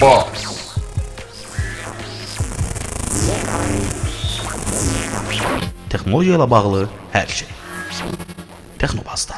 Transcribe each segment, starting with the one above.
Bas. texnologiya ilə bağlı hər şey. Texnobazda.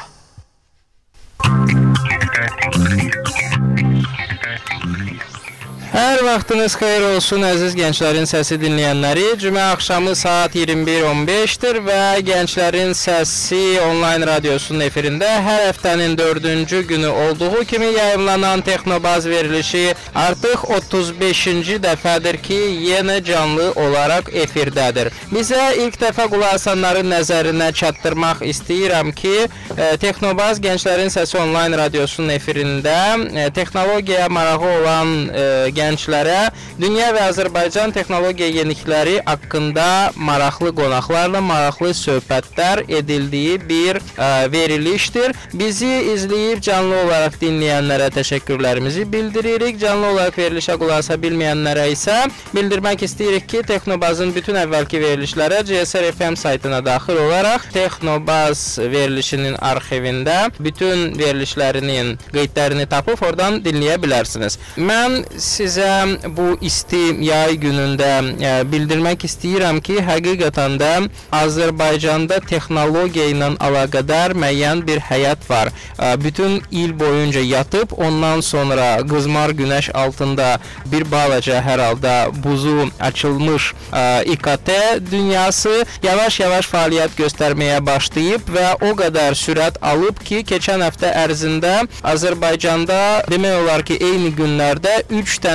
Hər vaxtınız xeyir olsun əziz gənclərin səsi dinləyənləri. Cümə axşamı saat 21:15-dir və Gənclərin Səsi onlayn radiosunun efirində hər həftənin 4-cü günü olduğu kimi yayımlanan Texnobaz verilişi artıq 35-ci dəfədir ki, yenə canlı olaraq efirdədir. Bizə ilk dəfə qulaq asanların nəzərinə çatdırmaq istəyirəm ki, e, Texnobaz Gənclərin Səsi onlayn radiosunun efirində e, texnologiyaya marağı olan e, gənclərə dünya və Azərbaycan texnologiya yenilikləri haqqında maraqlı qonaqlarla maraqlı söhbətlər edildiyi bir ə, verilişdir. Bizi izləyib canlı olaraq dinləyənlərə təşəkkürlərimizi bildiririk. Canlı olaraq verilişə qulaq asa bilməyənlərə isə bildirmək istəyirik ki, Texnobazın bütün əvvəlki verilişlərə CSR FM saytına daxil olaraq Texnobaz verilişinin arxivində bütün verilişlərinin qeydlərini tapıb oradan dinləyə bilərsiniz. Mən sizə bu isti yay günündə ə, bildirmək istəyirəm ki, həqiqətən də Azərbaycanda texnologiya ilə əlaqədar müəyyən bir həyat var. Ə, bütün il boyunca yatıb, ondan sonra qızmar günəş altında bir balaca hər halda buzu açılmış ə, İKT dünyası yavaş-yavaş fəaliyyət göstərməyə başlayıb və o qədər sürət alıb ki, keçən həftə ərzində Azərbaycanda demək olar ki, eyni günlərdə 3 dənə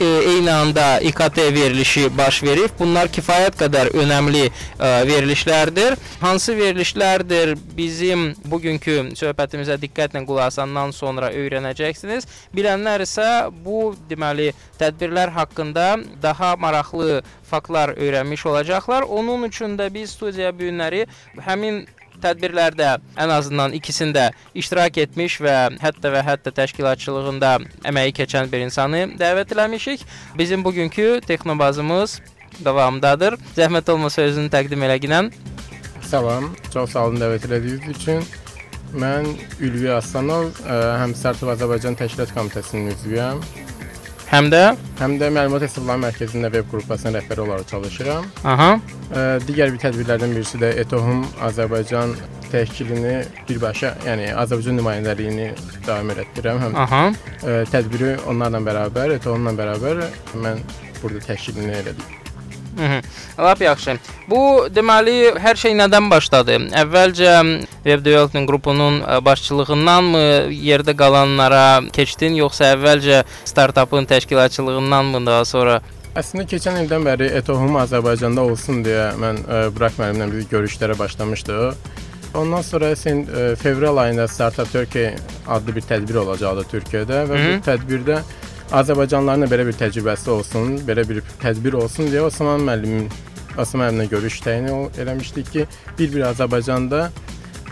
e, eyni anda İKT verilişi baş verib. Bunlar kifayət qədər önəmli e, verilişlərdir. Hansı verilişlərdir? Bizim bugünkü söhbətimizə diqqətlə qulaq asandan sonra öyrənəcəksiniz. Bilənlər isə bu deməli tədbirlər haqqında daha maraqlı faktlar öyrənmiş olacaqlar. Onun üçün də biz studiya bu günləri həmin tədbirlərdə ən azından ikisində iştirak etmiş və hətta və hətta təşkilatçılığında əməyi keçən bir insanı dəvət eləmişik. Bizim bugünkü texnobazımız davamdadır. Zəhmət olmasa özünü təqdim elə ginən. Salam, çox sağ olun dəvət etdiyiniz üçün. Mən Ülvi Aslanov, həm Startov Azərbaycan Təşkilat Komitəsinin üzvüyəm. Həm də Həm də Məlumat Hesabları Mərkəzində veb qruplasının rəhbəri olaraq çalışıram. aha, Ə, digər bir tədbirlərdən birisi də ETOHUM Azərbaycan təşkilini birbaşa, yəni Azərbaycan nümayəndəliyini davam etdirirəm. Həm aha. ə, tədbiri onlarla bərabər, ETOHUM-la bərabər mən burada təşkilini elədim. Mhm. Lap yaxşı. Bu deməli hər şey nədən başladı? Əvvəlcə Web Development qrupunun başçılığındanmı yerdə qalanlara keçdin, yoxsa əvvəlcə startapın təşkilatçılığındanmı daha sonra? Əslində keçən ildən bəri ETOHUM Azərbaycanda olsun deyə mən ə, Burak müəllimlə bir görüşlərə başlamışdıq. Ondan sonra sen ə, fevral ayında Startup Turkey adlı bir tədbir olacaqdı Türkiyədə və Hı. bu tədbirdə Azərbaycanlıların da belə bir təcrübəsi olsun, belə bir tədbir olsun deyə Osman müəllimin Osman müəllimlə görüş təyin ol- eləmişdik ki, bir-bir Azərbaycanda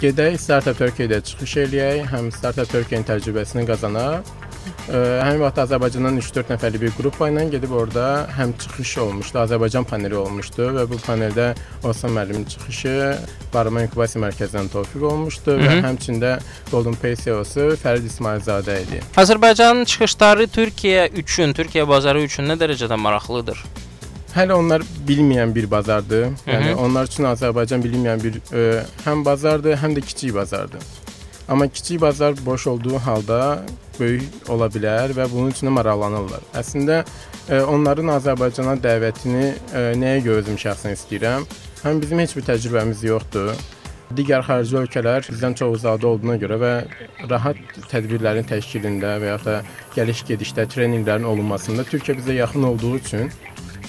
gedək Startup Turkey-də çıxış eləyək, həm Startup Turkey-in təcrübəsini qazanaq. Həmin vaxt Azərbaycandan 3-4 nəfərlik bir qrupa ilə gedib orada həm çıxış olmuşdu, Azərbaycan paneli olmuşdu və bu paneldə Osman müəllimin çıxışı Barama İnkubasiya Mərkəzindən Tofiq olmuşdu Hı və -hı. həmçində Golden Pay CEO-su Fərid İsmailzadə idi. Azərbaycanın çıxışları Türkiyə üçün, Türkiyə bazarı üçün nə dərəcədə maraqlıdır? Hələ onlar bilməyən bir bazardır. Yəni Hı -hı. onlar üçün Azərbaycan bilinməyən bir ə, həm bazardır, həm də kiçik bazardır. Amma kiçik bazar boş olduğu halda böyük ola bilər və bunun üçün maraqlanırlar. Əslində ə, onların Azərbaycana dəvətini ə, nəyə görə özüm şəxsən istəyirəm? Həm bizim heç bir təcrübəmiz yoxdur. Digər xarici ölkələr bizdən çox uzaqda olduğuna görə və rahat tədbirlərin təşkilində və ya da gəliş-gedişdə treninqlərin olunmasında Türkiyə bizə yaxın olduğu üçün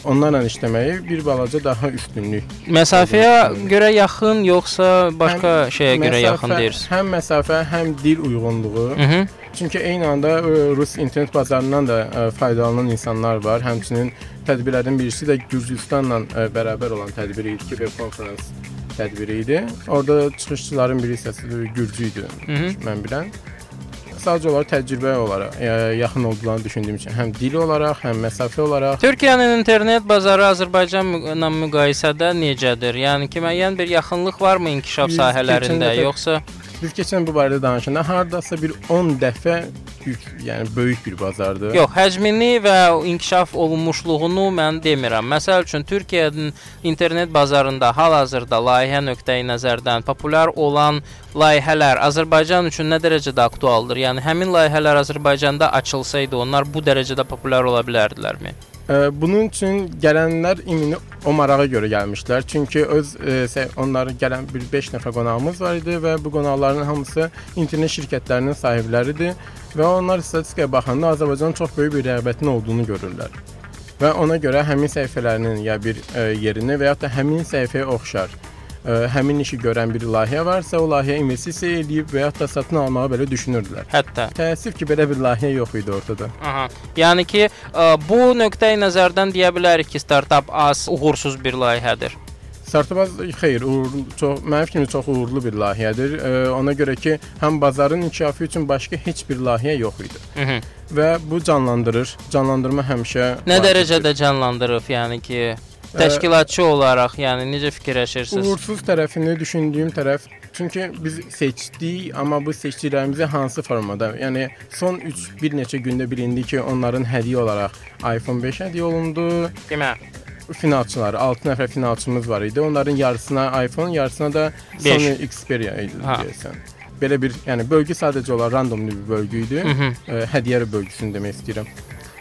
onlarla işləməyi bir balaca daha üstünlük. Məsafəyə görə yaxın yoxsa başqa şeyə görə Məsafə- yaxın deyirsən? Həm məsafə, həm dil uyğunluğu. Mhm. Çünki eyni anda e, Rus internet bazarından da e, faydalanan insanlar var. Həmçinin tədbirlərin birisi də Gürcüstanla e, bərabər olan tədbir idi ki, web konferans tədbiri idi. Orada çıxışçıların biri hissəsi Gürcü idi, Mhm. mən bilən. Sadəcə olaraq təcrübə olaraq e, yaxın olduqlarını düşündüyüm üçün həm dil olaraq, həm məsafə olaraq Türkiyənin internet bazarı Azərbaycanla müqayisədə necədir? Yəni ki, müəyyən bir yaxınlıq varmı inkişaf sahələrində, keçən dəfə- yoxsa biz keçən bu barədə danışanda hardasa bir 10 dəfə yük, yəni böyük bir bazardır. Yox, həcmini və inkişaf olunmuşluğunu mən demirəm. Məsəl üçün Türkiyənin internet bazarında hal-hazırda layihə nöqteyi nəzərdən populyar olan layihələr Azərbaycan üçün nə dərəcədə aktualdır? Yəni həmin layihələr Azərbaycanda açılsaydı, onlar bu dərəcədə populyar ola bilərdilərmi? Ə, Bunun üçün gələnlər ümumi o marağa görə gəlmişlər. Çünki öz sə- onların gələn bir 5 nəfər qonağımız var idi və bu qonaqların hamısı internet şirkətlərinin sahibləridir və onlar statistikaya baxanda Azərbaycanın çox böyük bir rəğbətinin olduğunu görürlər. Və ona görə həmin səhifələrinin ya bir ə, yerini və ya da həmin səhifəyə oxşar həmin işi görən bir layihə varsa, o layihəyə investisiya edib və ya da satın almağı belə düşünürdülər. Hətta Təəssüf ki, belə bir layihə yox idi ortada. Aha. Yəni ki, ə, bu nöqteyi nəzərdən deyə bilərik ki, startap az uğursuz bir layihədir. Startupaz xeyr, uğurlu, çox mənim fikrimcə çox uğurlu bir layihədir. Ə, ona görə ki, həm bazarın inkişafı üçün başqa heç bir layihə yox idi. Mhm. Və bu canlandırır. Canlandırma həmişə Nə dərəcədə canlandırıb, yəni ki, təşkilatçı olaraq, yəni necə fikirləşirsiniz? Uğursuz tərəfini düşündüyüm tərəf çünki biz seçdik, amma bu seçdiklərimizi hansı formada? Yəni son 3 bir neçə gündə bilindi ki, onların hədiyyə olaraq iPhone 5 hədiyyə olundu. Kimə? Finalçılar, 6 nəfər finalçımız var idi. Onların yarısına iPhone, yarısına da. Sony Xperia idi deyəsən. Belə bir, yəni bölgü sadəcə olaraq randomlu bir bölgü idi. Mhm. Ə, Hədiyyə bölgüsünü demək istəyirəm.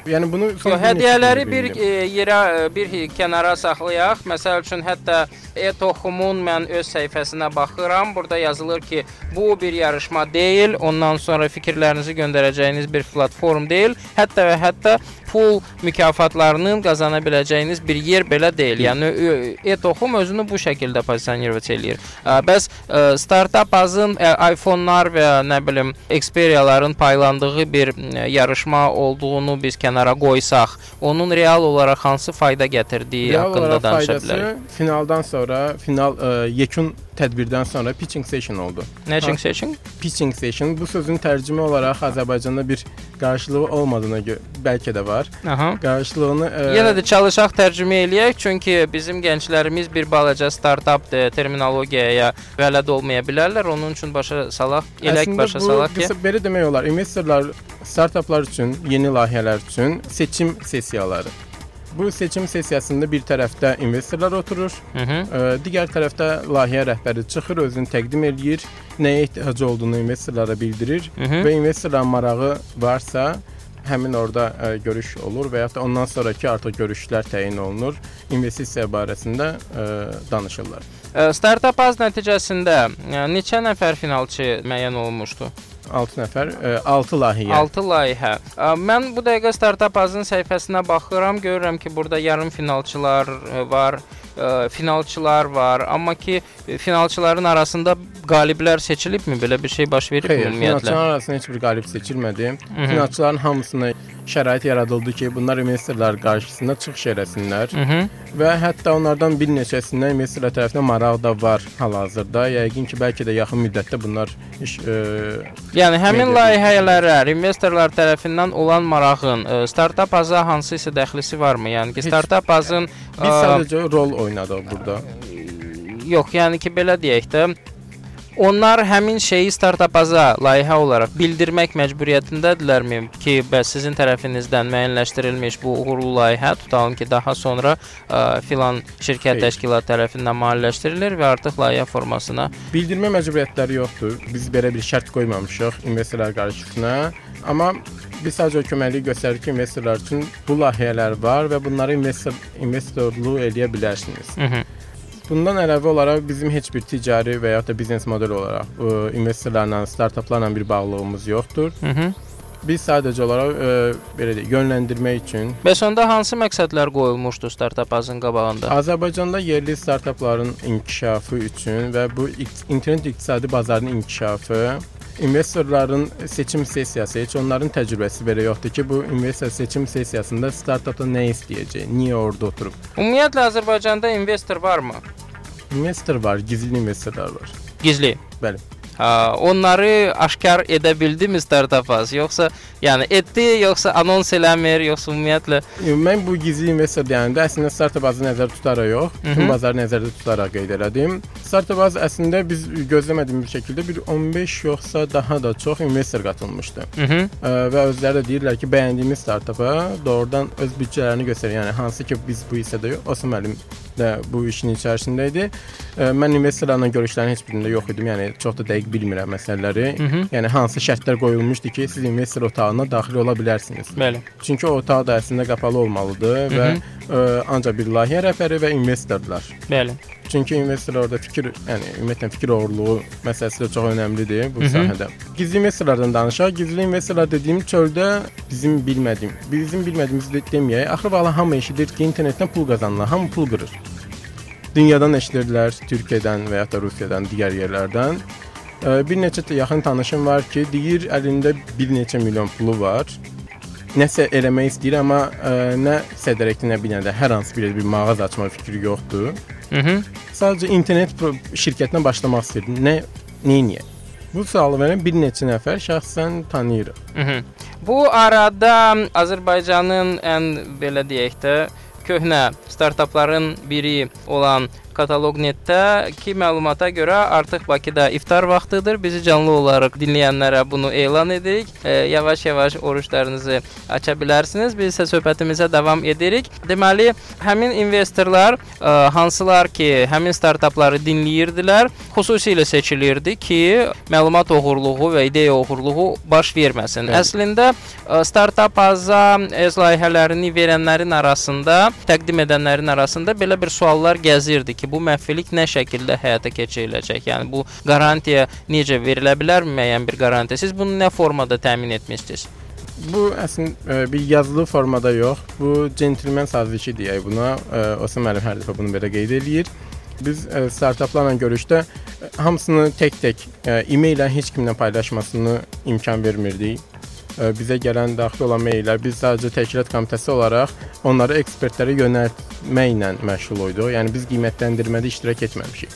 Yəni bunu Yox, gündə bir e, yerə e, bir kənara saxlayaq. Məsəl üçün hətta Etoxumun mən öz səhifəsinə baxıram. Burada yazılır ki, bu bir yarışma deyil, ondan sonra fikirlərinizi göndərəcəyiniz bir platform deyil. Hətta və hətta pul mükafatlarının qazana biləcəyiniz bir yer belə deyil. Yəni Etoxum özünü bu şəkildə pozisionerə eləyir. Ə, Bəs ə, startap azın ə, iPhone-lar və nə bilim Xperia-ların paylandığı bir yarışma olduğunu biz kənara qoysaq, onun real olaraq hansı fayda gətirdiyi Real haqqında danışa bilərik. finaldan sonra, final ə, yekun tədbirdən sonra pitching session oldu. Nə üçün seçin? Pitching session bu sözün tərcümə olaraq Azərbaycanda bir qarşılığı olmadığına görə bəlkə də var. Aha. Qarşılığını ə, Yenə də çalışaq tərcümə eləyək, çünki bizim gənclərimiz bir balaca startap terminologiyaya bələd olmaya bilərlər. Onun üçün başa salaq, elək Əslində başa salaq ki, qısa belə demək olar. Investorlar startaplar üçün, yeni layihələr üçün seçim sessiyaları. Bu seçim sessiyasında bir tərəfdə investorlar oturur, Hı -hı. ə, digər tərəfdə layihə rəhbəri çıxır, özünü təqdim eləyir, nəyə ehtiyacı olduğunu investorlara bildirir Hı -hı. və investorların marağı varsa həmin orada ə, görüş olur və ya da ondan sonrakı artıq görüşlər təyin olunur. İnvestisiya barəsində ə, danışırlar. Ə, Startup az nəticəsində neçə nəfər finalçı müəyyən olunmuşdu? 6 nəfər, 6 layihə. 6 layihə. Ə, Mən bu dəqiqə Startup Azın səhifəsinə baxıram, görürəm ki, burada yarım finalçılar ə, var, ə, finalçılar var, amma ki ə, finalçıların arasında qaliblər seçilibmi? Belə bir şey baş veribmi Xeyr, ümumiyyətlə? finalçılar arasında heç bir qalib seçilmədi. hı. Finalçıların hamısına şərait yaradıldı ki, bunlar investorlar qarşısında çıxış eləsinlər Mhm. və hətta onlardan bir neçəsindən investorlar tərəfindən maraq da var hal-hazırda. Yəqin ki, bəlkə də yaxın müddətdə bunlar iş e, Yəni həmin layihələrə investorlar tərəfindən olan marağın ə, startap aza hansısa dəxlisi varmı? Yəni ki, startap azın biz ə, sadəcə rol oynadıq burada. yox, yəni ki, belə deyək də Onlar həmin şeyi startapaza layihə olaraq bildirmək məcburiyyətindədirlərmi ki, bəs sizin tərəfinizdən müəyyənləşdirilmiş bu uğurlu layihə tutalım ki, daha sonra ə, filan şirkət Xeyr. təşkilat tərəfindən maliyyələşdirilir və artıq layihə formasına Bildirmə məcburiyyətləri yoxdur. Biz belə bir şərt qoymamışıq investorlar qarşısına. Amma biz sadəcə köməklik göstəririk ki, investorlar üçün bu layihələr var və bunları investor investorluq eləyə bilərsiniz. Hı -hı. Bundan əlavə olaraq bizim heç bir ticari və ya da biznes model olaraq ə, investorlarla, startaplarla bir bağlılığımız yoxdur. Hı -hı. Biz sadəcə olaraq ə, belə deyək, yönləndirmək üçün Bəs onda hansı məqsədlər qoyulmuşdu startap azın qabağında? Azərbaycanda yerli startapların inkişafı üçün və bu internet iqtisadi bazarının inkişafı investorların seçim sessiyası heç onların təcrübəsi belə yoxdur ki, bu investor seçim sessiyasında startapda nə istəyəcək, niyə orada oturub. Ümumiyyətlə Azərbaycanda investor varmı? Investor var, gizli investorlar var. Gizli. Bəli. Ha, onları aşkar edə bildimi startapaz? Yoxsa yəni etdi, yoxsa anons eləmir, yoxsa ümumiyyətlə Mən bu gizli investor deyəndə əslində startup bazı nəzərdə tutaraq yox, Hı hı. bütün bazarı nəzərdə tutaraq qeyd elədim. Startup bazı əslində biz gözləmədiyimiz şəkildə bir 15 yoxsa daha da çox investor qatılmışdı. Mhm. Ə, və özləri də deyirlər ki, bəyəndiyimiz startapa doğrudan öz büdcələrini göstərir. Yəni hansı ki biz bu hissədə yox, Osman müəllim də bu işin içərisində idi. Ə, Mən investorlarla görüşlərin heç birində yox idim. Yəni çox da dəqiq bilmirəm məsələləri. Mhm. Yəni hansı şərtlər qoyulmuşdu ki, siz investor otağına daxil ola bilərsiniz. Bəli. Çünki o otaq da əslində qapalı olmalıdır və ə, ancaq bir layihə rəhbəri və investorlar. Bəli. Çünki investor orada fikir, yəni ümumiyyətlə fikir oğurluğu məsələsi də çox önəmlidir bu Hı hı. sahədə. Gizli investorlardan danışaq. Gizli investorlar dediyim çöldə bizim bilmədiyim, bizim bilmədiyimiz də deməyək. Axır vaxtı hamı eşidir ki, internetdən pul qazanırlar, hamı pul qırır. Dünyadan eşidirdilər, Türkiyədən və ya da Rusiyadan, digər yerlərdən. Bir neçə yaxın tanışım var ki, deyir əlində bir neçə milyon pulu var. Nəsə eləmək istəyir, amma ə, nə sədərəkdə, nə binədə hər hansı bir bir mağaza açma fikri yoxdur. Mhm. Sadəcə internet şirkətinə başlamaq istəyir. Nə niyə? Bu sualı verən bir neçə nəfər şəxsən tanıyırıq. Mhm. Bu arada Azərbaycanın ən belə deyək də köhnə startapların biri olan Kataloq.net-də ki məlumata görə artıq Bakıda iftar vaxtıdır. Bizi canlı olaraq dinləyənlərə bunu elan edirik. E, yavaş-yavaş oruçlarınızı aça bilərsiniz. Biz isə söhbətimizə davam edirik. Deməli, həmin investorlar e, hansılar ki, həmin startapları dinləyirdilər, xüsusilə seçilirdi ki, məlumat oğurluğu və ideya oğurluğu baş verməsin. Bəli. Əslində e, startap baza öz layihələrini verənlərin arasında, təqdim edənlərin arasında belə bir suallar gəzirdi ki, bu məhfillik nə şəkildə həyata keçiriləcək? Yəni bu qarantiya necə verilə bilər müəyyən bir qarantiya? Siz bunu nə formada təmin etmisiniz? Bu əslində bir yazılı formada yox, bu centlmen sazişi deyək buna. Ə, Osman müəllim hər dəfə bunu belə qeyd eləyir. Biz ə, startaplarla görüşdə hamısını tək-tək e-maillə heç kimlə paylaşmasını imkan vermirdik. Bizə gələn daxil olan maillər biz sadəcə təşkilat komitəsi olaraq onları ekspertlərə yönəltməklə məşğul olduq. Yəni biz qiymətləndirmədə iştirak etməmişik.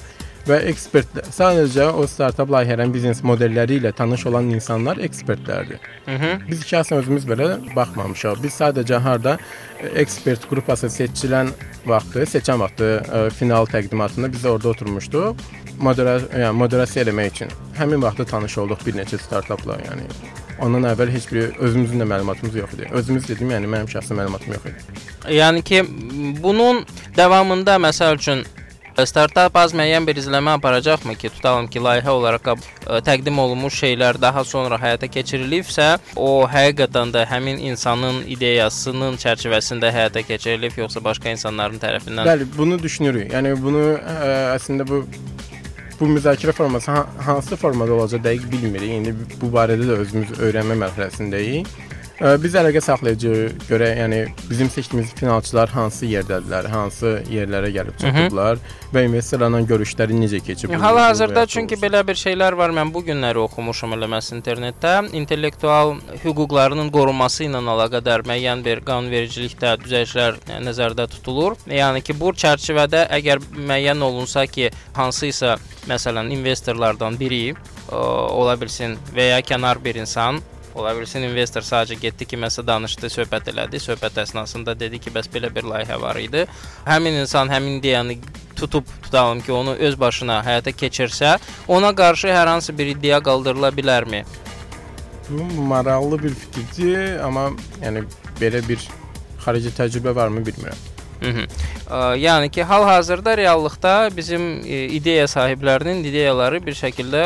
Və ekspertlər sadəcə o startap layihələrin biznes modelləri ilə tanış olan insanlar ekspertlərdir. Mhm. Biz şəxsən özümüz belə baxmamışıq. Biz sadəcə harda e, ekspert qrupası seçilən vaxtı, seçən vaxtı ə, final təqdimatında biz orada oturmuşduq. Modera yəni moderasiya eləmək üçün. Həmin vaxtda tanış olduq bir neçə startapla, yəni ondan əvvəl heç bir özümüzün də məlumatımız yox idi. Özümüz dedim, yəni mənim şəxsi məlumatım yox idi. Yəni ki, bunun davamında məsəl üçün startap az müəyyən bir izləmə aparacaqmı ki, tutalım ki, layihə olaraq ə, təqdim olunmuş şeylər daha sonra həyata keçirilibsə, o həqiqətən də həmin insanın ideyasının çərçivəsində həyata keçirilib, yoxsa başqa insanların tərəfindən Bəli, bunu düşünürük. Yəni bunu ə, əslində bu bu müzakirə forması ha hansı formada olacaq dəqiq bilmirik. İndi bu barədə də özümüz öyrənmə mərhələsindəyik. Biz əlaqə saxlayacağıq görə, yəni bizim seçdiyimiz finalçılar hansı yerdədirlər, hansı yerlərə gəlib çatıblar və investorlarla görüşləri necə keçib. bu Hal-hazırda çünki doğrusu. belə bir şeylər var. Mən bu günləri oxumuşam eləməsi internetdə. İntellektual hüquqlarının qorunması ilə əlaqədar müəyyən bir qanunvericilikdə düzəlişlər nəzərdə tutulur. Yəni ki, bu çərçivədə əgər müəyyən olunsa ki, hansısa məsələn investorlardan biri ə, ola bilsin və ya kənar bir insan Ola bilsin investor sadəcə getdi kiməsə danışdı, söhbət elədi. Söhbət əsnasında dedi ki, bəs belə bir layihə var idi. Həmin insan həmin ideyanı tutub tutalım ki, onu öz başına həyata keçirsə, ona qarşı hər hansı bir iddia qaldırıla bilərmi? Bu maraqlı bir fikirdir, amma yəni belə bir xarici təcrübə varmı bilmirəm. Mhm. Yəni ki, hal-hazırda reallıqda bizim e, ideya sahiblərinin ideyaları bir şəkildə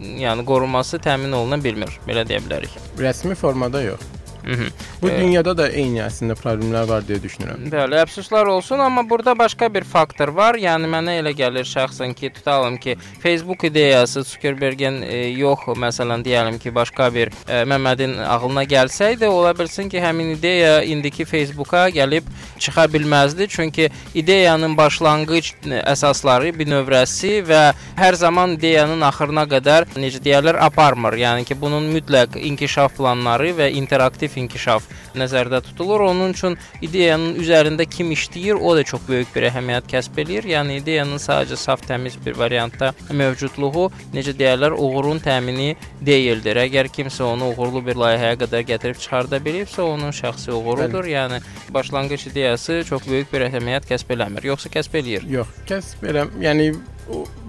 yəni qorunması təmin oluna bilmir, belə deyə bilərik. Rəsmi formada yox. Bu E, dünyada da eyni əslində problemlər var deyə düşünürəm. Bəli, əfsuslar olsun, amma burada başqa bir faktor var. Yəni mənə elə gəlir şəxsən ki, tutalım ki, Facebook ideyası Zuckerbergin e, yox, məsələn deyəlim ki, başqa bir e, Məmmədin ağlına gəlsəydi, ola bilsin ki, həmin ideya indiki Facebooka gəlib çıxa bilməzdi. Çünki ideyanın başlanğıc e, əsasları, binövrəsi və hər zaman ideyanın axırına qədər necə deyirlər, aparmır. Yəni ki, bunun mütləq inkişaf planları və interaktiv inkişaf nəzərdə tutulur. Onun üçün ideyanın üzərində kim işləyir, o da çox böyük bir əhəmiyyət kəsb eləyir. Yəni ideyanın sadəcə saf təmiz bir variantda mövcudluğu, necə deyirlər, uğurun təmini deyildir. Əgər kimsə onu uğurlu bir layihəyə qədər gətirib çıxarda bilibsə, onun şəxsi uğurudur. Yəni başlanğıc ideyası çox böyük bir əhəmiyyət kəsb eləmir, yoxsa kəsb eləyir. Yox, kəs belə, yəni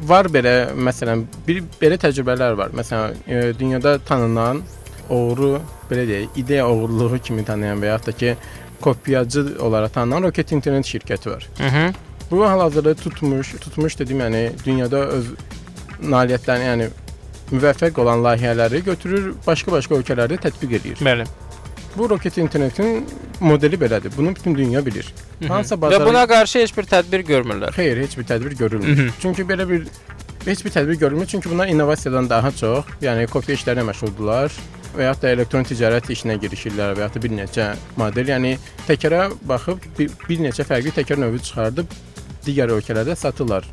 var belə məsələn bir belə təcrübələr var. Məsələn, e, dünyada tanınan oğru belə deyək, ideya oğurluğu kimi tanıyan və yaxud da ki, kopyacı olaraq tanınan Rocket Internet şirkəti var. Mhm. Bu hal-hazırda tutmuş, tutmuş dedim, yəni dünyada öz nailiyyətlərini, yəni müvəffəq olan layihələri götürür, başqa-başqa ölkələrdə tətbiq edir. Bəli. Bu Rocket Internetin modeli belədir. Bunu bütün dünya bilir. Hansısa Və bazar buna qarşı heç bir tədbir görmürlər. Xeyr, heç bir tədbir görülmür. çünki belə bir heç bir tədbir görülmür, çünki bunlar innovasiyadan daha çox, yəni kopya işlərinə məşğuldurlar və yaxud da elektron ticarət işinə girişirlər və yaxud da bir neçə model, yəni təkərə baxıb bir, bir neçə fərqli təkər növü çıxardıb digər ölkələrdə satırlar.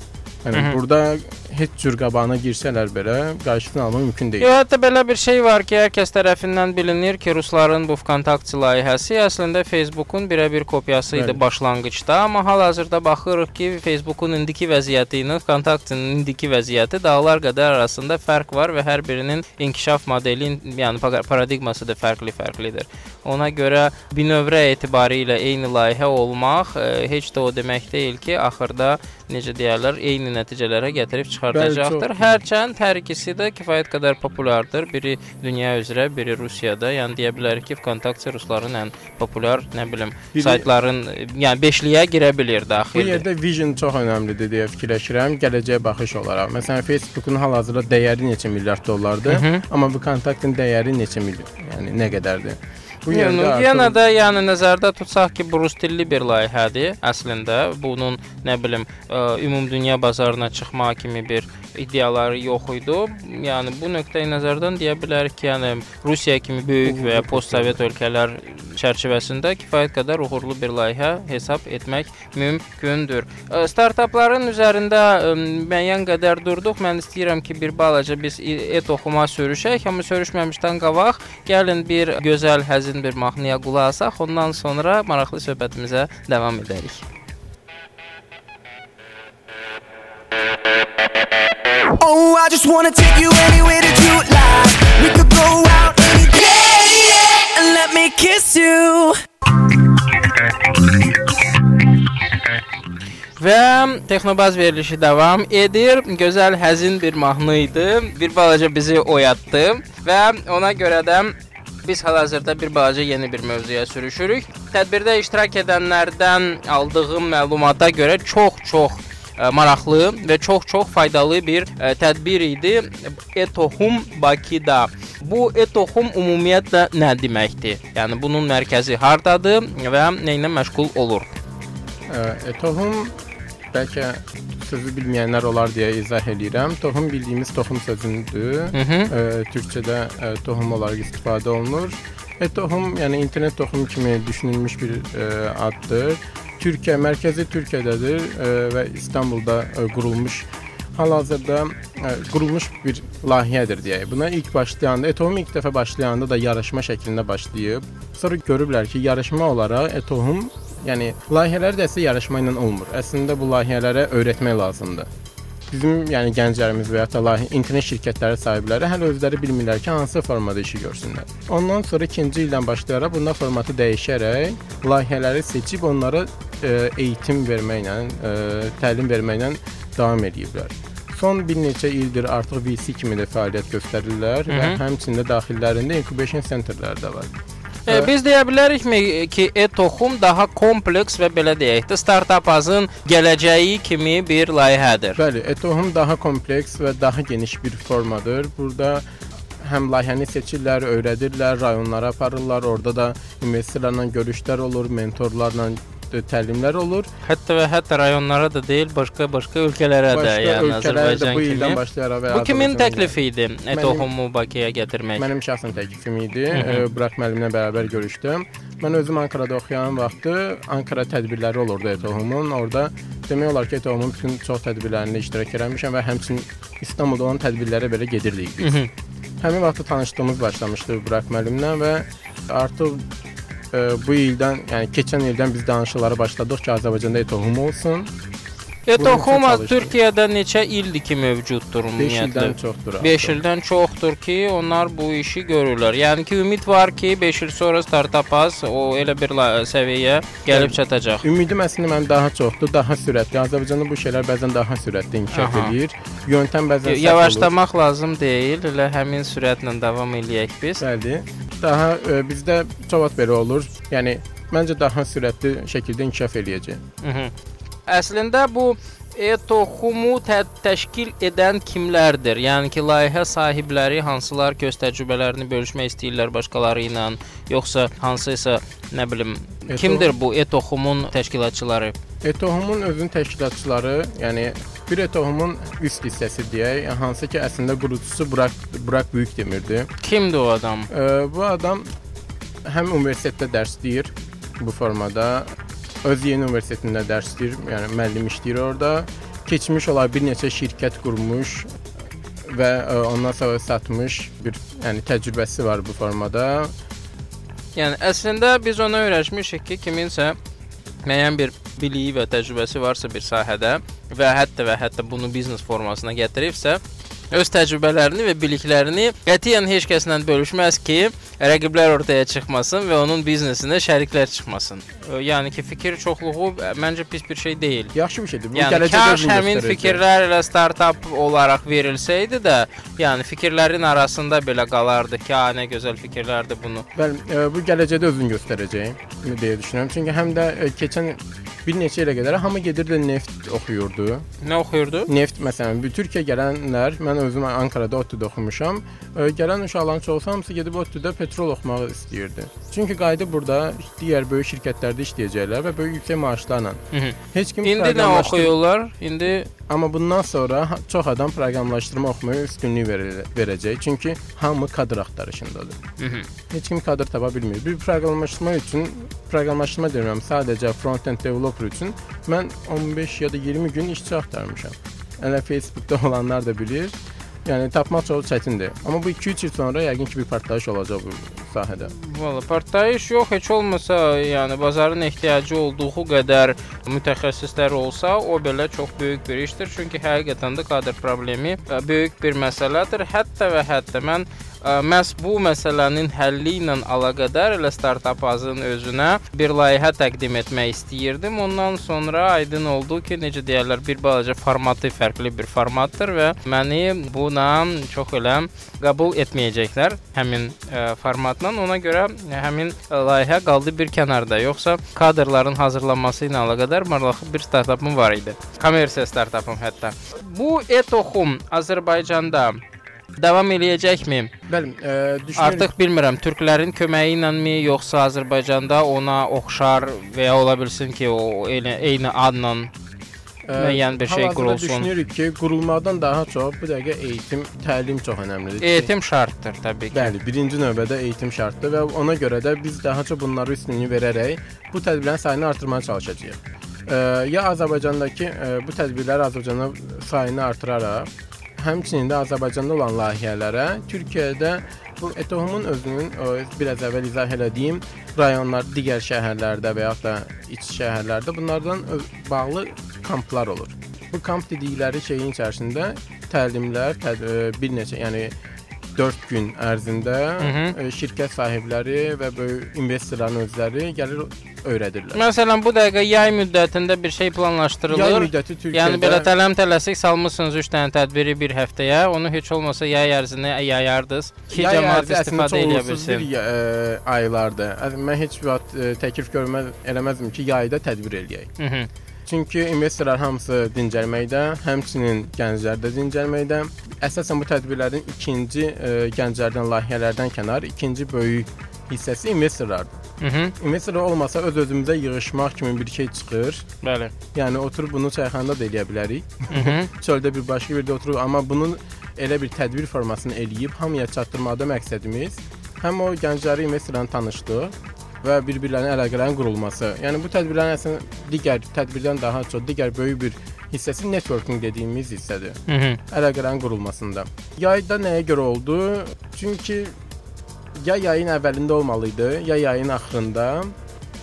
Yəni Mhm. burada heç cür qabağına girsələr belə qarşısını almaq mümkün deyil. Yo, hətta belə bir şey var ki, hər kəs tərəfindən bilinir ki, rusların bu VKontakte layihəsi əslində Facebookun birə-bir kopyası idi Bəli. başlanğıcda, amma hal-hazırda baxırıq ki, Facebookun indiki vəziyyəti ilə VKontaktenin indiki vəziyyəti dağlar qədər arasında fərq var və hər birinin inkişaf modeli, yəni pa- paradigması da fərqli-fərqlidir. Ona görə binövrə etibarilə eyni layihə olmaq e, heç də o demək deyil ki, axırda necə deyirlər, eyni nəticələrə gətirib çıxardacaqdır. Çox- Hərçənd hər ikisi də kifayət qədər populyardır. Biri dünya üzrə, biri Rusiyada. Yəni deyə bilərik ki, VKontakte rusların ən populyar, nə bilim, Biri- saytların, yəni beşliyə girə bilir Bu daxildir. yerdə vision çox əhəmilidir deyə fikirləşirəm, gələcəyə baxış olaraq. Məsələn, Facebookun hal-hazırda dəyəri neçə milyard dollardır, Hı -hı. amma bu kontaktin dəyəri neçə milyon, yəni nə qədərdir? Bu Yəni, yerdə yenə artıq- də yəni nəzərdə tutsaq ki, bu rus dilli bir layihədir. Əslində bunun nə bilim ə, ümumdünya bazarına çıxma kimi bir iddiaları yox idi. Yəni bu nöqteyi nəzərdən deyə bilərik ki, yəni Rusiya kimi böyük və ya postsovet ölkələr çərçivəsində kifayət qədər uğurlu bir layihə hesab etmək mümkündür. Ə, Startapların üzərində ə, müəyyən qədər durduq. Mən istəyirəm ki, bir balaca biz et oxuma sürüşək, amma sürüşməmişdən qabaq gəlin bir gözəl, həzin bir mahnıya qulaq asaq, ondan sonra maraqlı söhbətimizə davam edərik. Oh, I just wanna take you anywhere that you like. We could go out any day, yeah, and let me kiss you. Və Texnobaz verilişi davam edir. Gözəl, həzin bir mahnı idi. Bir balaca bizi oyatdı və ona görə də biz hal-hazırda bir balaca yeni bir mövzuya sürüşürük. Tədbirdə iştirak edənlərdən aldığım məlumata görə çox-çox maraqlı və çox-çox faydalı bir ə, tədbir idi. Etohum Bakıda. Bu Etohum ümumiyyətlə nə deməkdir? Yəni bunun mərkəzi hardadır və nə ilə məşğul olur? E, toxum bəlkə sözü bilməyənlər olar deyə izah eləyirəm. Toxum bildiyimiz toxum sözündür. Hı -hı. Ə, türkçədə ə, toxum olaraq istifadə olunur. E, toxum, yəni internet toxum kimi düşünülmüş bir ə, addır. Türkiyə mərkəzi Türkiyədədir ə, və İstanbulda ə, qurulmuş hal-hazırda ə, qurulmuş bir layihədir deyək. Buna ilk başlayanda, Etohum ilk dəfə başlayanda da yarışma şəklində başlayıb. Sonra görüblər ki, yarışma olaraq Etohum, yəni layihələr də əslində yarışma ilə olmur. Əslində bu layihələrə öyrətmək lazımdır. Bizim yəni gənclərimiz və ya internet şirkətləri sahibləri hələ özləri bilmirlər ki, hansı formada işi görsünlər. Ondan sonra ikinci ildən başlayaraq bunlar formatı dəyişərək layihələri seçib onlara ə, eğitim verməklə, ə, təlim verməklə davam ediblər. Son bir neçə ildir artıq VC kimi də fəaliyyət göstərirlər Hı və -hı. həmçində daxillərində incubation centerlər də var. E, biz deyə bilərikmi ki, e-toxum daha kompleks və belə deyək də startapazın gələcəyi kimi bir layihədir. Bəli, Etohum daha kompleks və daha geniş bir formadır. Burada həm layihəni seçirlər, öyrədirlər, rayonlara aparırlar. Orada da investorlarla görüşlər olur, mentorlarla təlimlər olur. Hətta və hətta rayonlara da deyil, başqa-başqa ölkələrə də, Başqa yəni ölkələrdə Azərbaycan bu ildən kimi. başlayaraq və Bu kimin təklifi idi? Mənim- Etohumu Bakıya gətirmək. Mənim şəxsən təklifim idi. E, Burak müəllimlə bərabər görüşdüm. Mən özüm Ankarada oxuyan vaxtı Ankara tədbirləri olurdu Etohumun. Orada demək olar ki, Etohumun bütün çox tədbirlərində iştirak etmişəm və həmçinin İstanbulda olan tədbirlərə belə gedirdik biz. Həmin vaxtda tanışlığımız başlamışdı Burak müəllimlə və artıq e, bu ildən, yəni keçən ildən biz danışıqlara başladıq ki, Azərbaycanda Etohum olsun. Çalışdım. Türkiyədə neçə ildir ki mövcuddur 5 ümumiyyətlə? ildən çoxdur. 5 ildən çoxdur ki, onlar bu işi görürlər. Yəni ki, ümid var ki, 5 il sonra startapaz o elə bir səviyyəyə gəlib çatacaq. Ümidim əslində mənim daha çoxdur, daha sürətli. Azərbaycanda bu şeylər bəzən daha sürətli inkişaf edir. Yöntəm bəzən səhv olur. Yavaşlamaq lazım deyil, elə həmin sürətlə davam eləyək biz. Bəli. Daha e, bizdə cavab belə olur. Yəni məncə daha sürətli şəkildə inkişaf eləyəcək. Mhm. Əslində bu Etohumu tə təşkil edən kimlərdir? Yəni ki, layihə sahibləri hansılar ki, öz təcrübələrini bölüşmək istəyirlər başqaları ilə, yoxsa hansısa, nə bilim, Eto- kimdir bu Etohumun təşkilatçıları? Etohumun özünün təşkilatçıları, yəni bir Etohumun üst hissəsi deyək, yəni hansı ki əslində qurucusu Burak Burak Böyükdemirdir. Kimdir o adam? E, bu adam həm universitetdə dərs deyir bu formada, öz yeni universitetində dərs deyir, yəni müəllim işləyir orada. Keçmiş olaraq bir neçə şirkət qurmuş və ə, ondan sonra satmış bir yəni təcrübəsi var bu formada. Yəni əslində biz ona öyrəşmişik ki, kiminsə müəyyən bir biliyi və təcrübəsi varsa bir sahədə və hətta və hətta bunu biznes formasına gətiribsə, öz təcrübələrini və biliklərini qətiyyən heç kəslə bölüşməz ki, rəqiblər ortaya çıxmasın və onun biznesinə şəriklər çıxmasın. Yəni ki, fikir çoxluğu məncə pis bir şey deyil. Yaxşı bir şeydir. Yəni kaş həmin fikirlər elə startap olaraq verilsəydi də, yəni fikirlərin arasında belə qalardı ki, "A, nə gözəl fikirlərdir bunu." Bəli, e, bu gələcəkdə özünü göstərəcək deyə düşünürəm. Çünki həm də e, keçən bir neçə ilə qədər hamı gedirdi neft oxuyurdu. Nə oxuyurdu? Neft məsələn, bir Türkiyə gələnlər, mən özüm Ankarada ODTÜ-də oxumuşam. Gələn uşaqların çoxu hamısı gedib ODTÜ-də petrol oxumağı istəyirdi. Çünki qayda burada digər böyük şirkətlərdə işləyəcəklər və böyük yüksək maaşlarla. Mhm. Heç kim İndi nə oxuyurlar? İndi Amma bundan sonra çox adam proqramlaşdırma oxumaya üstünlük verə- verəcək. Çünki hamı kadr axtarışındadır. Mhm. Heç kim kadr tapa bilmir. Bir proqramlaşdırma üçün, proqramlaşdırma demirəm, sadəcə front-end developer üçün mən 15 ya da 20 gün işçi axtarmışam. Elə Facebookda olanlar da bilir. Yəni tapmaq çox çətindir. Amma bu 2-3 il sonra yəqin ki bir partlayış olacaq bu sahədə. Valla partlayış yox, heç olmasa, yəni bazarın ehtiyacı olduğu qədər mütəxəssislər olsa, o belə çox böyük bir işdir. Çünki həqiqətən də kadr problemi ə, böyük bir məsələdir. Hətta və hətta mən məhz bu məsələnin həlli ilə əlaqədar elə startap azın özünə bir layihə təqdim etmək istəyirdim. Ondan sonra aydın oldu ki, necə deyirlər, bir balaca formatı fərqli bir formatdır və məni buna çox elə qəbul etməyəcəklər həmin ə, formatla. Ona görə həmin layihə qaldı bir kənarda. Yoxsa kadrların hazırlanması ilə əlaqədar maraqlı bir startapım var idi. Kommersiya startapım hətta. Bu Etoxum Azərbaycanda davam eləyəcəkmi? Bəli, e, düşünürəm Artıq bilmirəm, türklərin köməyi iləmi yoxsa Azərbaycanda ona oxşar və ya ola bilsin ki, o eyni, eyni adla müəyyən bir şey qurulsun. Düşünürük ki, qurulmadan daha çox bu dəqiqə eğitim, təlim çox əhəmilidir. eğitim şartdır təbii ki. Bəli, birinci növbədə eğitim şərtdir və ona görə də biz daha çox bunları üstünlüyü verərək bu tədbirlərin sayını artırmağa çalışacağıq. Ə, ya Azərbaycandakı ə, bu tədbirlər Azərbaycanda sayını artıraraq, həmçinin də Azərbaycanda olan layihələrə Türkiyədə bu Etohumun özünün biraz əvvəl izah elədiyim rayonlar, digər şəhərlərdə və ya da iç şəhərlərdə bunlardan bağlı kamplar olur. Bu kamp dedikləri şeyin içərisində təlimlər, təd ə, bir neçə, yəni 4 gün ərzində Mhm. ə, şirkət sahibləri və böyük investorların özləri gəlir öyrədirlər. Məsələn, bu dəqiqə yay müddətində bir şey planlaşdırılır. Yay müddəti Türkiyədə Yəni belə tələm tələsik salmısınız 3 dənə tədbiri bir həftəyə. Onu heç olmasa yay ərzində yayardınız ki, yay cəmaət istifadə edə uğursuz bir bilsin. ə, aylardır. Əz- Mən heç vaxt ə, təklif görməz eləməzdim ki, yayda tədbir eləyək. Mhm. Çünki investorlar hamısı dincəlməkdə, həmçinin gənclər də dincəlməkdə. Əsasən bu tədbirlərin ikinci e, gənclərdən, layihələrdən kənar ikinci böyük hissəsi investorlardır. Mhm. İnvestor olmasa öz özümüzə yığışmaq kimi bir şey çıxır. Bəli. Yəni oturub bunu çayxanada da eləyə bilərik. Mhm. Çöldə bir başqa yerdə oturub, amma bunun elə bir tədbir formasını eləyib hamıya çatdırmaqda məqsədimiz həm o gəncləri investorla tanışdıq və bir-birlərinin əlaqələrin qurulması. Yəni bu tədbirlərin əslində digər tədbirdən daha çox digər böyük bir hissəsi networking dediyimiz hissədir. Mhm. Əlaqələrin qurulmasında. Yayda nəyə görə oldu? Çünki ya yayın əvvəlində olmalı idi, ya yayın axırında.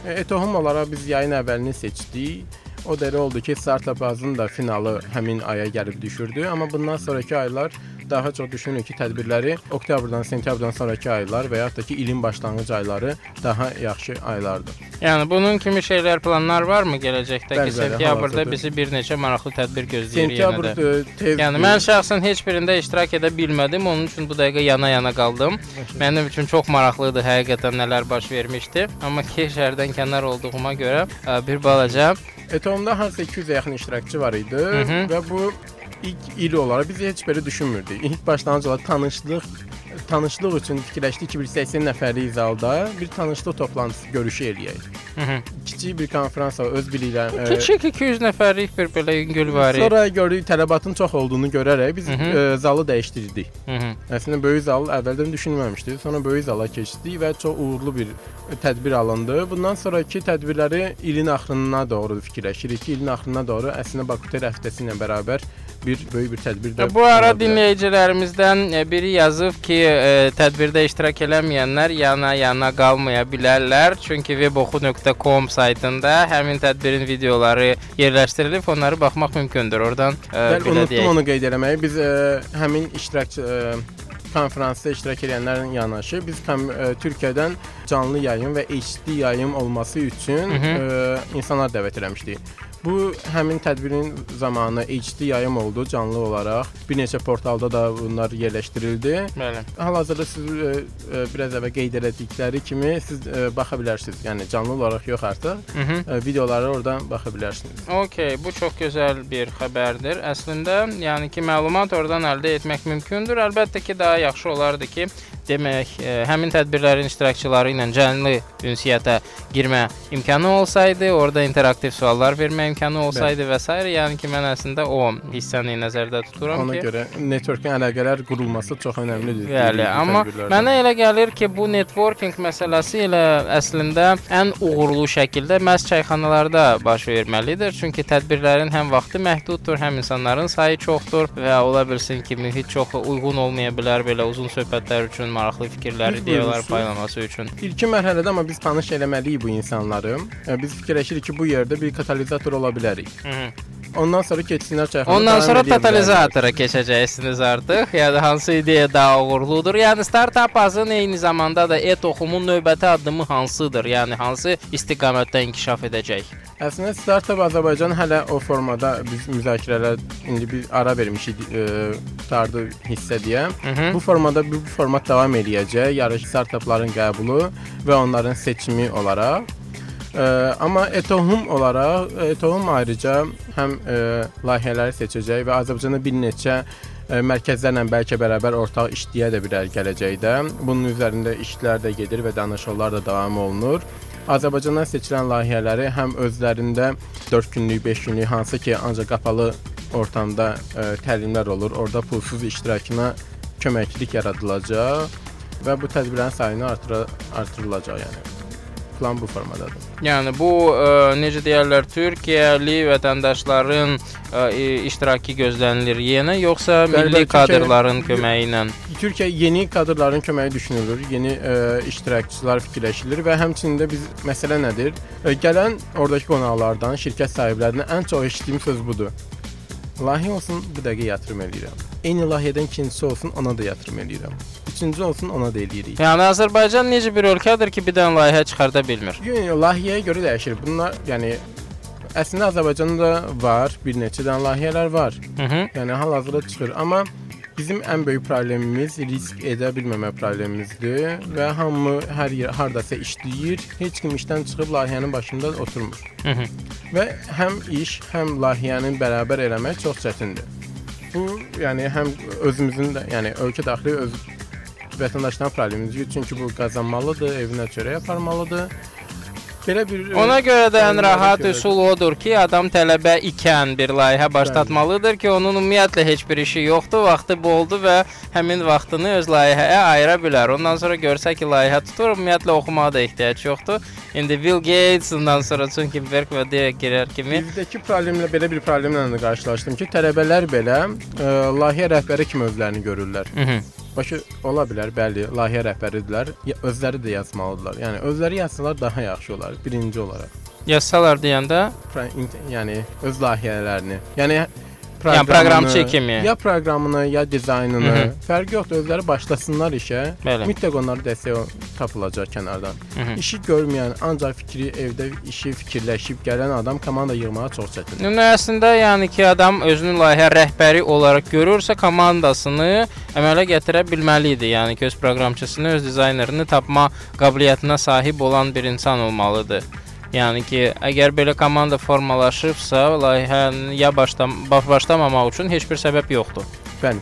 E, Etohum olaraq biz yayın əvvəlini seçdik. O da elə oldu ki, startup azın da finalı həmin aya gəlib düşürdü, amma bundan sonrakı aylar daha çox düşünürük ki, tədbirləri oktyabrdan, sentyabrdan sonrakı aylar və ya da ki, ilin başlanğıc ayları daha yaxşı aylardır. Yəni bunun kimi şeylər, planlar varmı gələcəkdə ki, sentyabrda bizi bir neçə maraqlı tədbir gözləyir Sentyabr yenə də. e, tez Yəni mən şəxsən heç birində iştirak edə bilmədim. Onun üçün bu dəqiqə yana-yana qaldım. Mənim üçün çox maraqlı idi həqiqətən nələr baş vermişdi. Amma ki, şəhərdən kənar olduğuma görə ə, bir balaca Etomda harca 200-ə yaxın iştirakçı var idi hı. və bu ilk il olaraq biz heç belə düşünmürdük. İlk başlanğıc olaraq tanışlıq tanışlıq üçün fikirləşdik ki, bir 80 nəfərlik zalda bir tanışlıq toplantısı görüşü eləyək. Mhm. Kiçik bir konfrans öz bilirəm. e, Kiçik 200 nəfərlik bir belə yüngül var. Sonra gördük tələbatın çox olduğunu görərək biz Hı hı. e, zalı dəyişdirdik. Mhm. Əslində böyük zal əvvəldən düşünülməmişdi. Sonra böyük zala keçdik və çox uğurlu bir tədbir alındı. Bundan sonrakı tədbirləri ilin axırına doğru fikirləşirik ki, ilin axırına doğru əslində Bakutel həftəsi ilə bərabər bir böyük bir tədbir də Ya Bu ara dinləyicilərimizdən e, biri yazıb ki, e, tədbirdə iştirak eləməyənlər yana-yana qalmaya bilərlər. Çünki weboxu.com saytında həmin tədbirin videoları yerləşdirilib, onları baxmaq mümkündür. Oradan e, Bəli, belə unutdum deyək. onu qeyd eləməyi. Biz ə, həmin iştirakçı ə, konfransda iştirak edənlərin yanaşı biz ə, Türkiyədən canlı yayım və HD yayım olması üçün Hı hı. ə, insanlar dəvət eləmişdik. Bu həmin tədbirin zamanı HD yayım oldu canlı olaraq. Bir neçə portalda da bunlar yerləşdirildi. Bəli. Hal-hazırda siz ə, ə, biraz əvvəl qeyd elədikləri kimi siz ə, baxa bilərsiniz. Yəni canlı olaraq yox artıq. Mhm. Ə, videolara oradan baxa bilərsiniz. Okay, bu çox gözəl bir xəbərdir. Əslində, yəni ki, məlumat oradan əldə etmək mümkündür. Əlbəttə ki, daha yaxşı olardı ki, demək, e, həmin tədbirlərin iştirakçıları ilə canlı ünsiyyətə girmə imkanı olsaydı, orada interaktiv suallar vermə imkanı olsaydı və s. yəni ki, mən əslində o hissəni nəzərdə tuturam Ona ki, görə networking əlaqələr qurulması çox əhəmilidir. Bəli, amma mənə elə gəlir ki, bu networking məsələsi elə əslində ən uğurlu şəkildə məhz çayxanalarda baş verməlidir. Çünki tədbirlərin həm vaxtı məhduddur, həm insanların sayı çoxdur və ola bilsin ki, mühit çox uyğun olmaya bilər belə uzun söhbətlər üçün, maraqlı fikirləri, buyurmuşuz. paylaması üçün. İlkin mərhələdə amma biz tanış eləməliyik bu insanları. E, Biz fikirləşirik ki, bu yerdə bir katalizator ola bilərik. Hı -hı. Ondan sonra keçsinlər çayxana. Ondan sonra totalizatora keçəcəksiniz artıq. Yəni hansı ideya daha uğurludur? Yəni startap azın eyni zamanda da e-toxumun növbəti addımı hansıdır? Yəni hansı istiqamətdə inkişaf edəcək? Əslində startup Azərbaycan hələ o formada biz müzakirələr indi biz ara vermişik e, tardı hissə deyə. Mhm. Bu formada bu format davam eləyəcək. Yarış startupların qəbulu və onların seçimi olaraq. Ə, amma Etohum olaraq Etohum ayrıca həm ə, layihələri seçəcək və Azərbaycanda bir neçə ə, mərkəzlərlə bəlkə bərabər ortaq işləyə də bilər gələcəkdə. Bunun üzərində işlər də gedir və danışıqlar da davam olunur. Azərbaycandan seçilən layihələri həm özlərində 4 günlük, 5 günlük hansı ki, ancaq qapalı ortamda ə, təlimlər olur. Orada pulsuz iştirakına köməklik yaradılacaq və bu tədbirlərin sayını artıra artırılacaq yəni. Plan bu formadadır. Yəni bu ə, necə deyirlər, Türkiyəli vətəndaşların ə, i- iştirakı gözlənilir yenə yoxsa Bəli, milli bəli, Türkiyə- kadrların köməyi ilə? Türkiyə yeni kadrların köməyi düşünülür, yeni ə, iştirakçılar fikirləşilir və həmçinin də biz məsələ nədir? Ə, gələn ordakı qonaqlardan, şirkət sahiblərindən ən çox eşitdiyim söz budur. Layihə olsun, bu dəqiqə yatırım eləyirəm. Eyni layihədən ikincisi olsun, ona da yatırım eləyirəm. Üçüncü olsun, ona da eləyirik. Yəni Azərbaycan necə bir ölkədir ki, bir dənə layihə çıxarda bilmir? Yəni layihəyə görə dəyişir. Bunlar yəni əslində Azərbaycanda da var, bir neçə dənə layihələr var. Mhm. Yəni hal-hazırda çıxır, amma bizim ən böyük problemimiz risk edə bilməmə problemimizdir və hamı hər yer hardasa işləyir, heç kim işdən çıxıb layihənin başında oturmur. Hı -hı. Və həm iş, həm layihəni bərabər eləmək çox çətindir. Bu, yəni həm özümüzün də, yəni ölkə daxili öz vətəndaşların problemidir. Çünki bu qazanmalıdır, evinə çörək aparmalıdır. Belə bir Ona görə də ən rahat üsul odur ki, adam tələbə ikən bir layihə başlatmalıdır ki, onun ümumiyyətlə heç bir işi yoxdur, vaxtı boldur və həmin vaxtını öz layihəyə ayıra bilər. Ondan sonra görsə ki, layihə tutur, ümumiyyətlə oxumağa da ehtiyac yoxdur. İndi Bill Gates, ondan sonra Zuckerberg və digər girər kimi Bizdəki problemlə belə bir problemlə də qarşılaşdım ki, tələbələr belə ə, layihə rəhbəri kimi özlərini görürlər. Hı -hı. Bakı ola bilər, bəli, layihə rəhbəridirlər, özləri də yazmalıdırlar. Yəni özləri yazsalar daha yaxşı olar, birinci olaraq. yazsalar deyəndə yəni öz layihələrini. Yəni Yəni proqramçı kimi. Ya proqramını, ya dizaynını, Hı -hı. fərqi yoxdur, özləri başlasınlar işə. Bəli. Mütləq onlara dəstək tapılacaq kənardan. Hı -hı. İşi görməyən, ancaq fikri evdə işi fikirləşib gələn adam komanda yığmağa çox çətindir. Yəni əslində yəni ki, adam özünü layihə rəhbəri olaraq görürsə, komandasını əmələ gətirə bilməli idi. Yəni ki, öz proqramçısını, öz dizaynerini tapma qabiliyyətinə sahib olan bir insan olmalıdır. Yəni ki, əgər belə komanda formalaşıbsa, layihəni ya başlam baş başlamamaq üçün heç bir səbəb yoxdur. Bəli.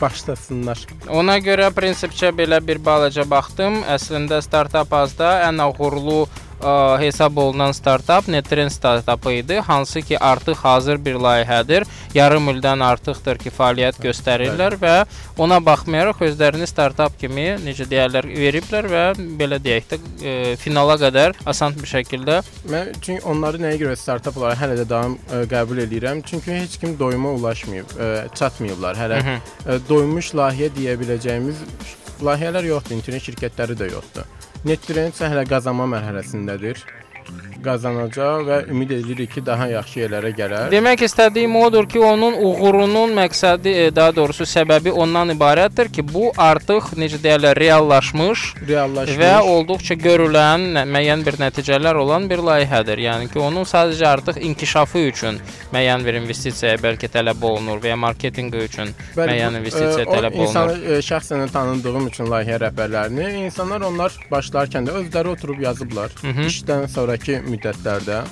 Başlasınlar. Ona görə prinsipcə belə bir balaca baxdım. Əslində startap azda ən uğurlu ə, hesab olunan startap Netrend startapı idi, hansı ki artıq hazır bir layihədir. Yarım ildən artıqdır ki, fəaliyyət göstərirlər və ona baxmayaraq özlərini startap kimi necə deyirlər veriblər və belə deyək də ə, finala qədər asan bir şəkildə Mən çünki onları nəyə görə startap olaraq hələ də davam ə, qəbul edirəm. Çünki heç kim doyuma ulaşmayıb, ə, çatmayıblar. Hələ Hı ə, doymuş layihə deyə biləcəyimiz layihələr yoxdur, internet şirkətləri də yoxdur. İsə hələ qazanma mərhələsindədir. Qazanacaq və ümid edirik ki, daha yaxşı yerlərə gələr. Demək istədiyim odur ki, onun uğurunun məqsədi, e, daha doğrusu səbəbi ondan ibarətdir ki, bu artıq necə deyirlər, reallaşmış reallaşmış və olduqca görülən müəyyən bir nəticələr olan bir layihədir. Yəni ki, onun sadəcə artıq inkişafı üçün müəyyən bir investisiyaya bəlkə tələb olunur və ya marketinqi üçün Bəli, müəyyən bu, investisiya ə, tələb insanı olunur. ə, şəxsən tanıdığım üçün layihə rəhbərlərini, insanlar onlar başlarkən də özləri oturub yazıblar hı. işdən sonrakı müddətlərdə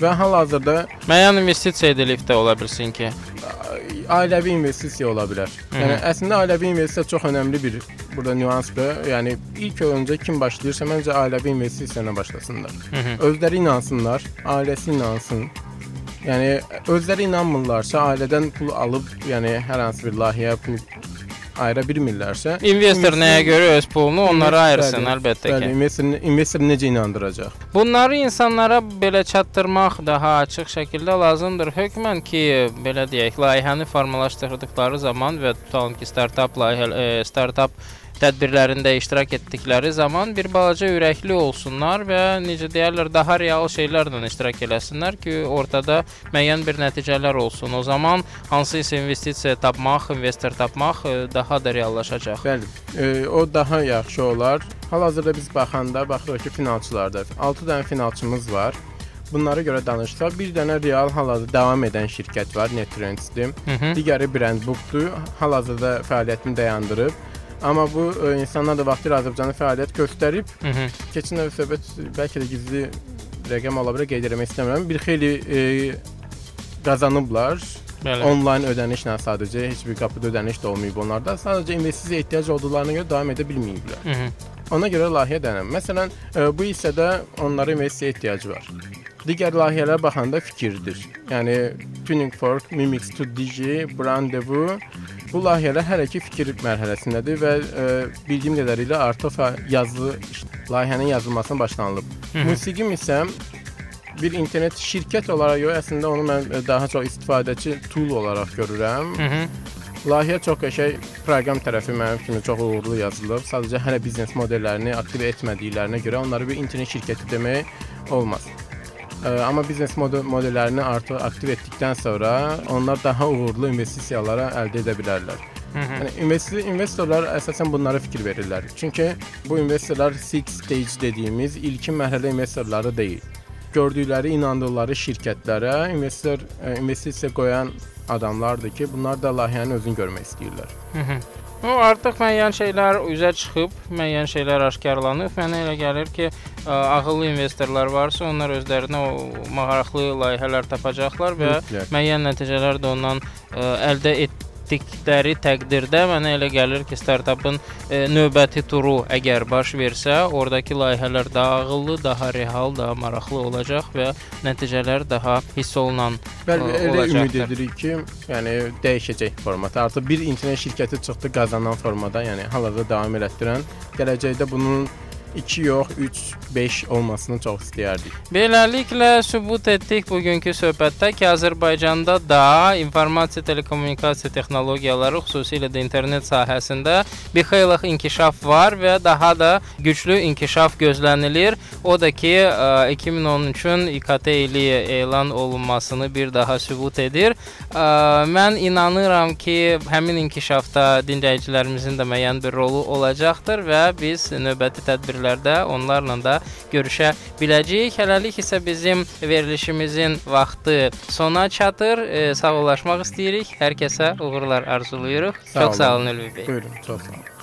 və hal-hazırda Müəyyən investisiya edilib də ola bilsin ki. ailəvi investisiya ola bilər. Hı -hı. Yəni əslində ailəvi investisiya çox önəmli bir burada nüansdır. Yəni ilk öncə kim başlayırsa məncə ailəvi investisiya ilə başlasınlar. Hı -hı. Özləri inansınlar, ailəsi inansın. Yəni özləri inanmırlarsa, ailədən pul alıb, yəni hər hansı bir layihəyə pul ayıra bilmirlərsə, İnvestor nəyə görə öz pulunu onlara ayırsın Bəli, əlbəttə Bəli, ki. investor, investor necə inandıracaq? Bunları insanlara belə çatdırmaq daha açıq şəkildə lazımdır. Hökmən ki, belə deyək, layihəni formalaşdırdıqları zaman və tutalım ki, startap layihə e, startap tədbirlərində iştirak etdikləri zaman bir balaca ürəkli olsunlar və necə deyirlər, daha real şeylərlə iştirak eləsinlər ki, ortada müəyyən bir nəticələr olsun. O zaman hansısa investisiya tapmaq, investor tapmaq e, daha da reallaşacaq. Bəli, e, o daha yaxşı olar. Hal-hazırda biz baxanda baxırıq ki, finalçılarda 6 dənə finalçımız var. Bunlara görə danışsaq, bir dənə real hal-hazırda davam edən şirkət var, Netrendsdir. Digəri Brandbook-dur. Hal-hazırda fəaliyyətini dayandırıb. Amma bu e, insanlar da vaxtilə Azərbaycanda fəaliyyət göstərib. Hı -hı. Keçən dəfə söhbət bəlkə də gizli rəqəm ola bilər, qeyd etmək istəmirəm. Bir xeyli e, qazanıblar. Bəli. Onlayn ödənişlə sadəcə heç bir qapıda ödəniş də olmayıb onlarda. Sadəcə investisiyaya ehtiyac olduqlarına görə davam edə bilməyiblər. Hı -hı. Ona görə layihə dənəm. Məsələn, e, bu hissədə onlara investisiyaya ehtiyacı var. Digər layihələrə baxanda fikirdir. Yəni Tuning Fork, Mimix 2DJ, Brandevu bu layihələr hələ ki fikir mərhələsindədir və e, bildiyim qədərilə artıq yazılı layihənin yazılmasına başlanılıb. Hı -hı. Musiqim isə bir internet şirkət olaraq yox, əslində onu mən e, daha çox istifadəçi tool olaraq görürəm. Hı -hı. Layihə çox qəşəng proqram tərəfi mənim kimi çox uğurlu yazılıb. Sadəcə hələ biznes modellərini aktiv etmədiklərinə görə onları bir internet şirkəti demək olmaz. Amma biznes model modellərini artıq aktiv etdikdən sonra onlar daha uğurlu investisiyalara əldə edə bilərlər. Hı -hı. Yəni investi investorlar əsasən bunlara fikir verirlər. Çünki bu investorlar six stage dediyimiz ilkin mərhələ investorları deyil. Gördükləri, inandıqları şirkətlərə investor ə, investisiya qoyan adamlardır ki, bunlar da layihənin özünü görmək istəyirlər. O artıq müəyyən şeylər üzə çıxıb, müəyyən şeylər aşkarlanıb. Mənə elə gəlir ki, ə, ağıllı investorlar varsa, onlar özlərinə o maraqlı layihələr tapacaqlar və müəyyən nəticələr də ondan ə, əldə etdikləri təqdirdə mənə elə gəlir ki, startapın ə, növbəti turu əgər baş versə, oradakı layihələr daha ağıllı, daha real, daha maraqlı olacaq və nəticələr daha hiss olunan Bəli, ə, elə ümid edirik ki, yəni dəyişəcək format. Artıq bir internet şirkəti çıxdı qazanan formada, yəni hal-hazırda davam elətdirən. Gələcəkdə bunun 2 yox, 3, 5 olmasını çox istəyərdik. Beləliklə sübut etdik bugünkü söhbətdə ki, Azərbaycanda da informasiya telekommunikasiya texnologiyaları, xüsusilə də internet sahəsində bir xeyli inkişaf var və daha da güclü inkişaf gözlənilir. O da ki, ə, 2013-ün İKT ili elan olunmasını bir daha sübut edir. Ə, Mən inanıram ki, həmin inkişafda dinləyicilərimizin də müəyyən bir rolu olacaqdır və biz növbəti tədbirlərdə onlarla da görüşə biləcəyik. Hələlik isə bizim verilişimizin vaxtı sona çatır. E, sağollaşmaq istəyirik. Hər kəsə uğurlar arzulayırıq. Sağ Çox sağ olun. olun Ülvi bəy. Buyurun, çox sağ olun.